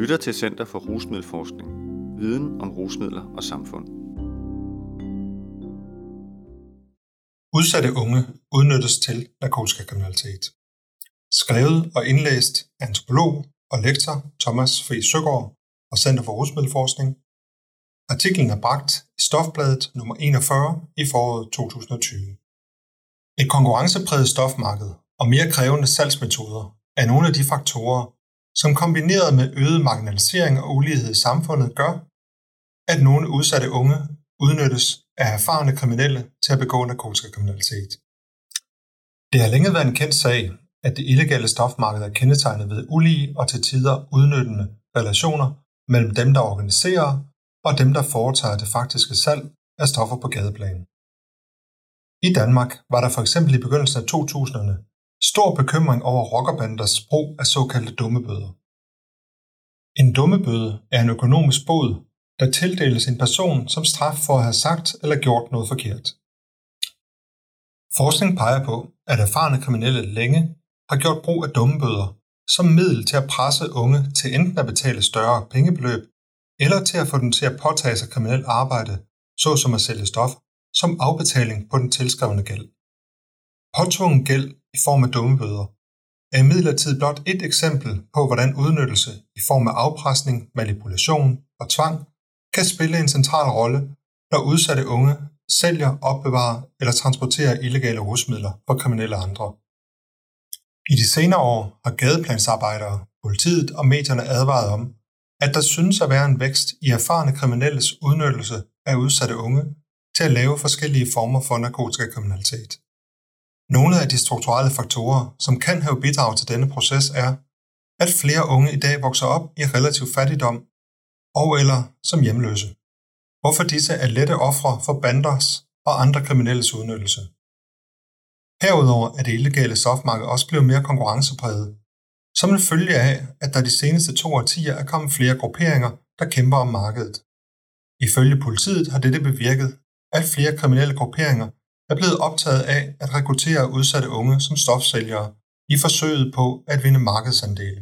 lytter til Center for Rusmiddelforskning. Viden om rusmidler og samfund. Udsatte unge udnyttes til narkotikakriminalitet. Skrevet og indlæst af antropolog og lektor Thomas Fri Søgaard og Center for Rusmiddelforskning. Artiklen er bragt i Stofbladet nummer 41 i foråret 2020. Et konkurrencepræget stofmarked og mere krævende salgsmetoder er nogle af de faktorer, som kombineret med øget marginalisering og ulighed i samfundet gør, at nogle udsatte unge udnyttes af erfarne kriminelle til at begå narkotikakriminalitet. Det har længe været en kendt sag, at det illegale stofmarked er kendetegnet ved ulige og til tider udnyttende relationer mellem dem, der organiserer, og dem, der foretager det faktiske salg af stoffer på gadeplan. I Danmark var der for eksempel i begyndelsen af 2000'erne stor bekymring over rockerbanders brug af såkaldte dummebøder. En dummebøde er en økonomisk bod, der tildeles en person som straf for at have sagt eller gjort noget forkert. Forskning peger på, at erfarne kriminelle længe har gjort brug af dummebøder som middel til at presse unge til enten at betale større pengebeløb, eller til at få dem til at påtage sig kriminelt arbejde, såsom at sælge stof, som afbetaling på den tilskrevne gæld. Påtvungen gæld i form af dummebøder er imidlertid blot et eksempel på, hvordan udnyttelse i form af afpresning, manipulation og tvang kan spille en central rolle, når udsatte unge sælger, opbevarer eller transporterer illegale rusmidler for kriminelle andre. I de senere år har gadeplansarbejdere, politiet og medierne advaret om, at der synes at være en vækst i erfarne kriminelles udnyttelse af udsatte unge til at lave forskellige former for narkotikakriminalitet. Nogle af de strukturelle faktorer, som kan have bidraget til denne proces, er, at flere unge i dag vokser op i relativ fattigdom og eller som hjemløse, hvorfor disse er lette ofre for banders og andre kriminelles udnyttelse. Herudover er det illegale stofmarked også blevet mere konkurrencepræget, som en følge af, at der de seneste to årtier er kommet flere grupperinger, der kæmper om markedet. Ifølge politiet har dette bevirket, at flere kriminelle grupperinger er blevet optaget af at rekruttere udsatte unge som stofsælgere i forsøget på at vinde markedsandele.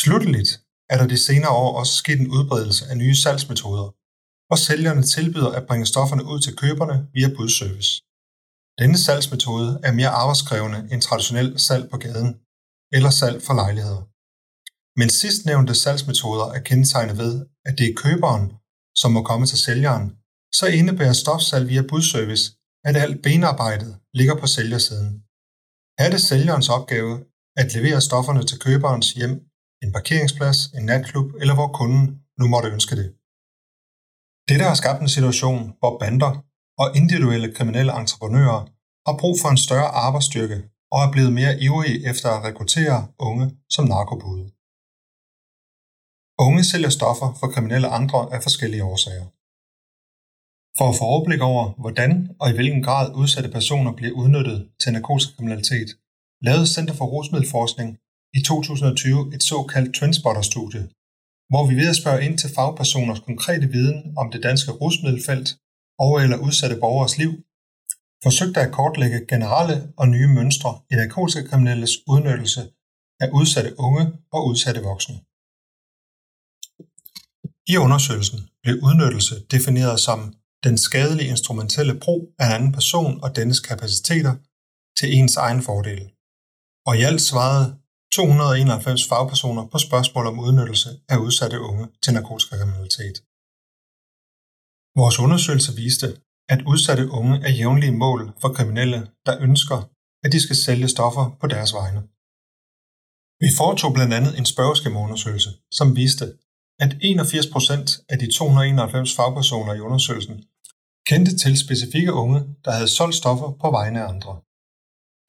Slutteligt er der de senere år også sket en udbredelse af nye salgsmetoder, hvor sælgerne tilbyder at bringe stofferne ud til køberne via budservice. Denne salgsmetode er mere arbejdskrævende end traditionel salg på gaden eller salg for lejligheder. Men sidstnævnte salgsmetoder er kendetegnet ved, at det er køberen, som må komme til sælgeren så indebærer stofsalg via budservice, at alt benarbejdet ligger på sælgersiden. Er det sælgerens opgave at levere stofferne til køberens hjem, en parkeringsplads, en natklub eller hvor kunden nu måtte ønske det. Dette har skabt en situation, hvor bander og individuelle kriminelle entreprenører har brug for en større arbejdsstyrke og er blevet mere ivrige efter at rekruttere unge som narkobude. Unge sælger stoffer for kriminelle andre af forskellige årsager. For at få overblik over, hvordan og i hvilken grad udsatte personer bliver udnyttet til narkotikakriminalitet, lavede Center for Rusmiddelforskning i 2020 et såkaldt Trendspotter-studie, hvor vi ved at spørge ind til fagpersoners konkrete viden om det danske rusmiddelfelt og eller udsatte borgers liv, forsøgte at kortlægge generelle og nye mønstre i narkotikakriminelles udnyttelse af udsatte unge og udsatte voksne. I undersøgelsen blev udnyttelse defineret som den skadelige instrumentelle brug af en anden person og dennes kapaciteter til ens egen fordel. Og i alt svarede 291 fagpersoner på spørgsmål om udnyttelse af udsatte unge til narkotikakriminalitet. Vores undersøgelse viste, at udsatte unge er jævnlige mål for kriminelle, der ønsker, at de skal sælge stoffer på deres vegne. Vi foretog blandt andet en spørgeskemaundersøgelse, som viste, at 81% af de 291 fagpersoner i undersøgelsen kendte til specifikke unge, der havde solgt stoffer på vegne af andre.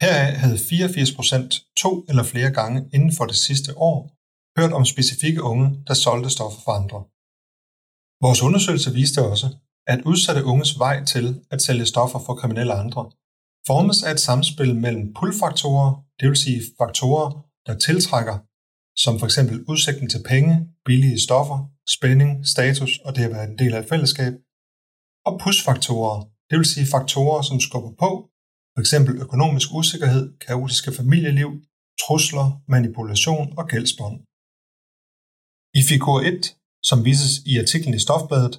Heraf havde 84% to eller flere gange inden for det sidste år hørt om specifikke unge, der solgte stoffer for andre. Vores undersøgelse viste også, at udsatte unges vej til at sælge stoffer for kriminelle andre formes af et samspil mellem pull-faktorer, det vil sige faktorer, der tiltrækker som for eksempel udsigten til penge, billige stoffer, spænding, status og det at være en del af et fællesskab, og push-faktorer, det vil sige faktorer, som skubber på, f.eks. økonomisk usikkerhed, kaotiske familieliv, trusler, manipulation og gældsbånd. I figur 1, som vises i artiklen i Stofbladet,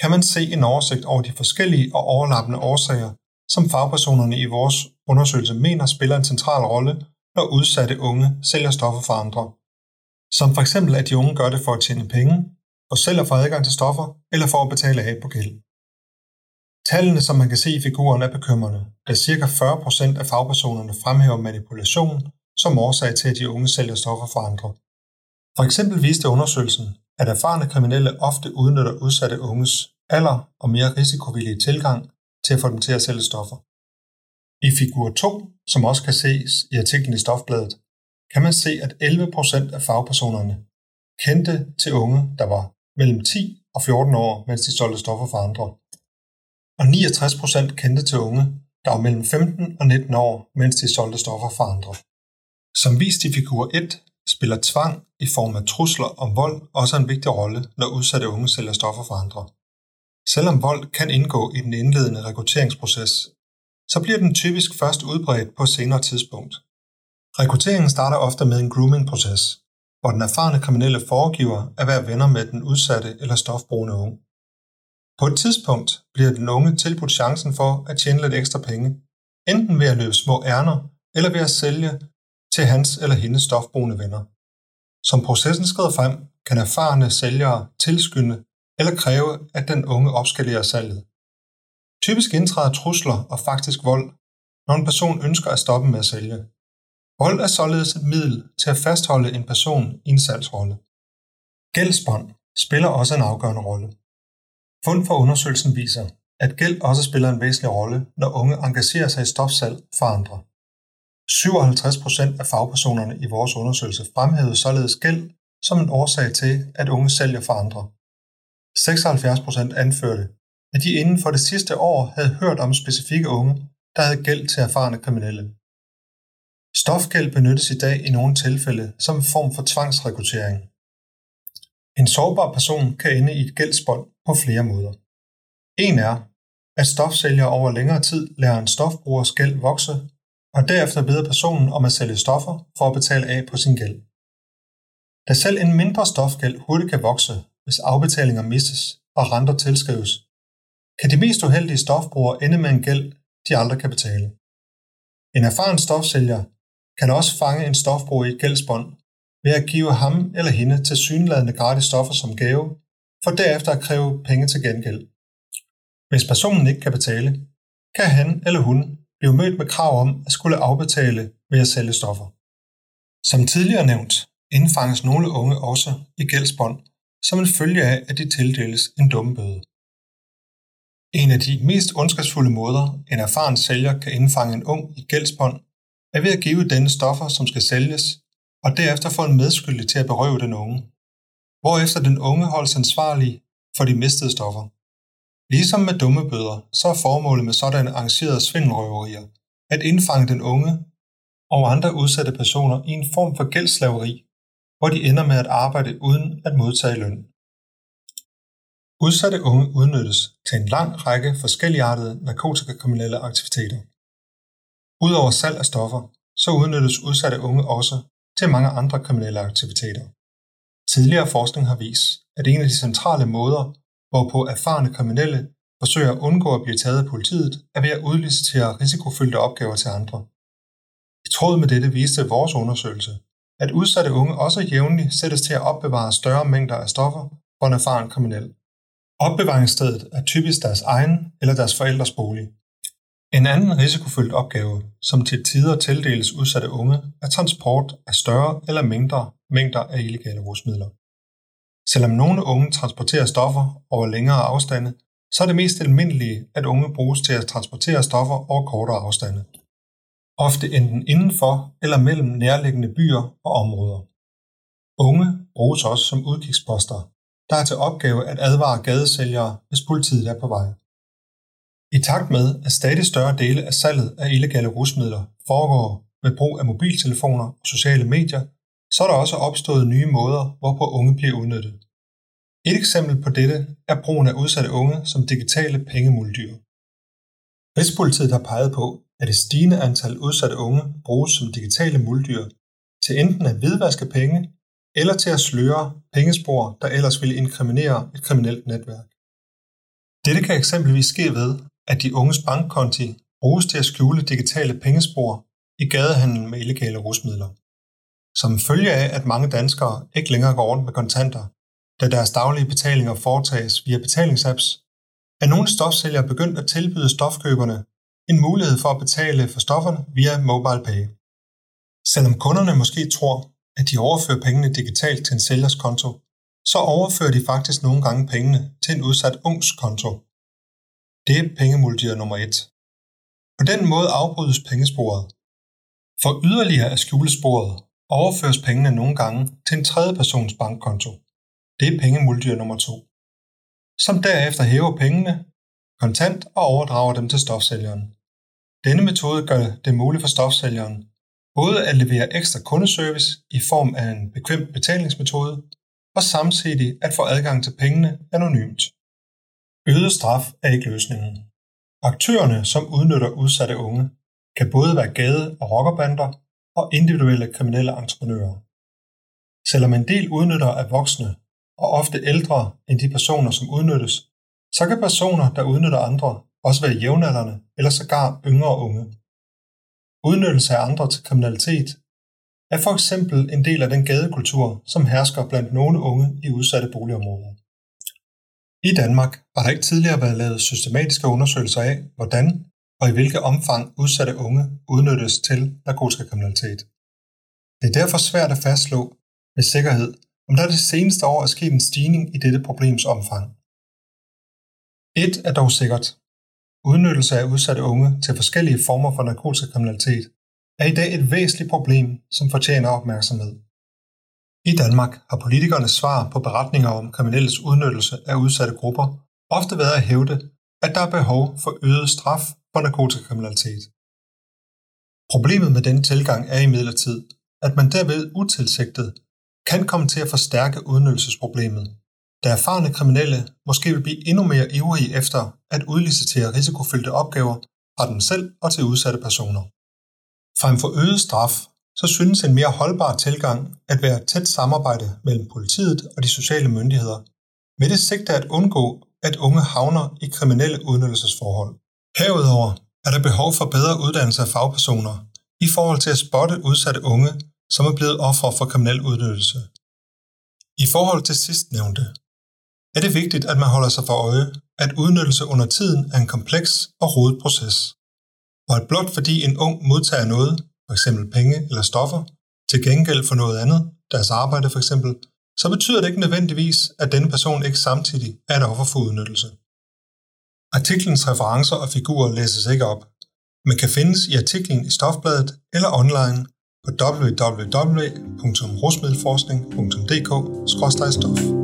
kan man se en oversigt over de forskellige og overlappende årsager, som fagpersonerne i vores undersøgelse mener spiller en central rolle, når udsatte unge sælger stoffer for andre. Som for eksempel at de unge gør det for at tjene penge, for selv at få adgang til stoffer eller for at betale af på gæld. Tallene, som man kan se i figuren, er bekymrende, da ca. 40% af fagpersonerne fremhæver manipulation som årsag til, at de unge sælger stoffer for andre. For eksempel viste undersøgelsen, at erfarne kriminelle ofte udnytter udsatte unges alder og mere risikovillige tilgang til at få dem til at sælge stoffer. I figur 2, som også kan ses i artiklen i Stofbladet, kan man se, at 11% af fagpersonerne kendte til unge, der var mellem 10 og 14 år, mens de solgte stoffer for andre. Og 69% kendte til unge, der var mellem 15 og 19 år, mens de solgte stoffer for andre. Som vist i figur 1, spiller tvang i form af trusler om vold også en vigtig rolle, når udsatte unge sælger stoffer for andre. Selvom vold kan indgå i den indledende rekrutteringsproces, så bliver den typisk først udbredt på et senere tidspunkt. Rekrutteringen starter ofte med en grooming-proces, hvor den erfarne kriminelle foregiver at være venner med den udsatte eller stofbrugende unge. På et tidspunkt bliver den unge tilbudt chancen for at tjene lidt ekstra penge, enten ved at løbe små ærner eller ved at sælge til hans eller hendes stofbrugende venner. Som processen skrider frem, kan erfarne sælgere tilskynde eller kræve, at den unge opskalerer salget. Typisk indtræder trusler og faktisk vold, når en person ønsker at stoppe med at sælge. Vold er således et middel til at fastholde en person i en salgsrolle. Gældsbånd spiller også en afgørende rolle. Fund fra undersøgelsen viser, at gæld også spiller en væsentlig rolle, når unge engagerer sig i stofsalg for andre. 57% af fagpersonerne i vores undersøgelse fremhævede således gæld som en årsag til, at unge sælger for andre. 76% anførte, at de inden for det sidste år havde hørt om specifikke unge, der havde gæld til erfarne kriminelle. Stofgæld benyttes i dag i nogle tilfælde som en form for tvangsrekruttering. En sårbar person kan ende i et gældsbånd på flere måder. En er, at stofsælger over længere tid lærer en stofbrugers gæld vokse, og derefter beder personen om at sælge stoffer for at betale af på sin gæld. Da selv en mindre stofgæld hurtigt kan vokse, hvis afbetalinger misses og renter tilskrives, kan de mest uheldige stofbrugere ende med en gæld, de aldrig kan betale. En erfaren stofsælger kan også fange en stofbruger i et gældsbånd ved at give ham eller hende til synladende gratis stoffer som gave, for derefter at kræve penge til gengæld. Hvis personen ikke kan betale, kan han eller hun blive mødt med krav om at skulle afbetale ved at sælge stoffer. Som tidligere nævnt, indfanges nogle unge også i gældsbånd, som en følge af, at de tildeles en dummebøde. En af de mest ondskabsfulde måder, en erfaren sælger kan indfange en ung i gældsbånd, er ved at give denne stoffer, som skal sælges, og derefter få en medskyldig til at berøve den unge, hvorefter den unge holdes ansvarlig for de mistede stoffer. Ligesom med dumme bøder, så er formålet med sådanne arrangerede svindelrøverier at indfange den unge og andre udsatte personer i en form for gældslaveri, hvor de ender med at arbejde uden at modtage løn. Udsatte unge udnyttes til en lang række forskelligartede narkotikakriminelle aktiviteter. Udover salg af stoffer, så udnyttes udsatte unge også til mange andre kriminelle aktiviteter. Tidligere forskning har vist, at en af de centrale måder, hvorpå erfarne kriminelle forsøger at undgå at blive taget af politiet, er ved at udlicitere risikofyldte opgaver til andre. I tråd med dette viste vores undersøgelse, at udsatte unge også jævnligt sættes til at opbevare større mængder af stoffer for en erfaren kriminel. Opbevaringsstedet er typisk deres egen eller deres forældres bolig. En anden risikofyldt opgave, som til tider tildeles udsatte unge, er transport af større eller mindre mængder af illegale rusmidler. Selvom nogle unge transporterer stoffer over længere afstande, så er det mest almindelige, at unge bruges til at transportere stoffer over kortere afstande. Ofte enten indenfor eller mellem nærliggende byer og områder. Unge bruges også som udkigsposter, der er til opgave at advare gadesælgere, hvis politiet er på vej. I takt med, at stadig større dele af salget af illegale rusmidler foregår med brug af mobiltelefoner og sociale medier, så er der også opstået nye måder, hvorpå unge bliver udnyttet. Et eksempel på dette er brugen af udsatte unge som digitale pengemuldyr. Rigspolitiet har peget på, at et stigende antal udsatte unge bruges som digitale muldyr til enten at hvidvaske penge eller til at sløre pengespor, der ellers ville inkriminere et kriminelt netværk. Dette kan eksempelvis ske ved, at de unges bankkonti bruges til at skjule digitale pengespor i gadehandel med illegale rusmidler. Som følge af, at mange danskere ikke længere går rundt med kontanter, da deres daglige betalinger foretages via betalingsapps, er nogle stofsælgere begyndt at tilbyde stofkøberne en mulighed for at betale for stofferne via MobilePay. Selvom kunderne måske tror, at de overfører pengene digitalt til en sælgers konto, så overfører de faktisk nogle gange pengene til en udsat ungs konto. Det er pengemultier nummer 1. På den måde afbrydes pengesporet. For yderligere at skjule sporet, overføres pengene nogle gange til en tredje persons bankkonto. Det er pengemultier nummer 2. Som derefter hæver pengene kontant og overdrager dem til stofsælgeren. Denne metode gør det muligt for stofsælgeren både at levere ekstra kundeservice i form af en bekvem betalingsmetode, og samtidig at få adgang til pengene anonymt. Øget straf er ikke løsningen. Aktørerne, som udnytter udsatte unge, kan både være gade- og rockerbander og individuelle kriminelle entreprenører. Selvom en del udnytter er voksne og ofte ældre end de personer, som udnyttes, så kan personer, der udnytter andre, også være jævnaldrende eller sågar yngre unge. Udnyttelse af andre til kriminalitet er for eksempel en del af den gadekultur, som hersker blandt nogle unge i udsatte boligområder. I Danmark har der ikke tidligere været lavet systematiske undersøgelser af, hvordan og i hvilket omfang udsatte unge udnyttes til narkotikakriminalitet. Det er derfor svært at fastslå med sikkerhed, om der det seneste år er sket en stigning i dette problems omfang. Et er dog sikkert. Udnyttelse af udsatte unge til forskellige former for narkotikakriminalitet er i dag et væsentligt problem, som fortjener opmærksomhed. I Danmark har politikernes svar på beretninger om kriminelles udnyttelse af udsatte grupper ofte været at hævde, at der er behov for øget straf for narkotikakriminalitet. Problemet med denne tilgang er imidlertid, at man derved utilsigtet kan komme til at forstærke udnyttelsesproblemet, da erfarne kriminelle måske vil blive endnu mere ivrige efter at udlicitere risikofyldte opgaver fra dem selv og til udsatte personer. Frem for øget straf så synes en mere holdbar tilgang at være et tæt samarbejde mellem politiet og de sociale myndigheder, med det sigte at undgå, at unge havner i kriminelle udnyttelsesforhold. Herudover er der behov for bedre uddannelse af fagpersoner i forhold til at spotte udsatte unge, som er blevet ofre for kriminel udnyttelse. I forhold til sidstnævnte er det vigtigt, at man holder sig for øje, at udnyttelse under tiden er en kompleks og rodet proces, og at blot fordi en ung modtager noget, for eksempel penge eller stoffer, til gengæld for noget andet, deres arbejde for eksempel, så betyder det ikke nødvendigvis, at denne person ikke samtidig er et offer for udnyttelse. Artiklens referencer og figurer læses ikke op, men kan findes i artiklen i Stofbladet eller online på www.rusmiddelforskning.dk-stof.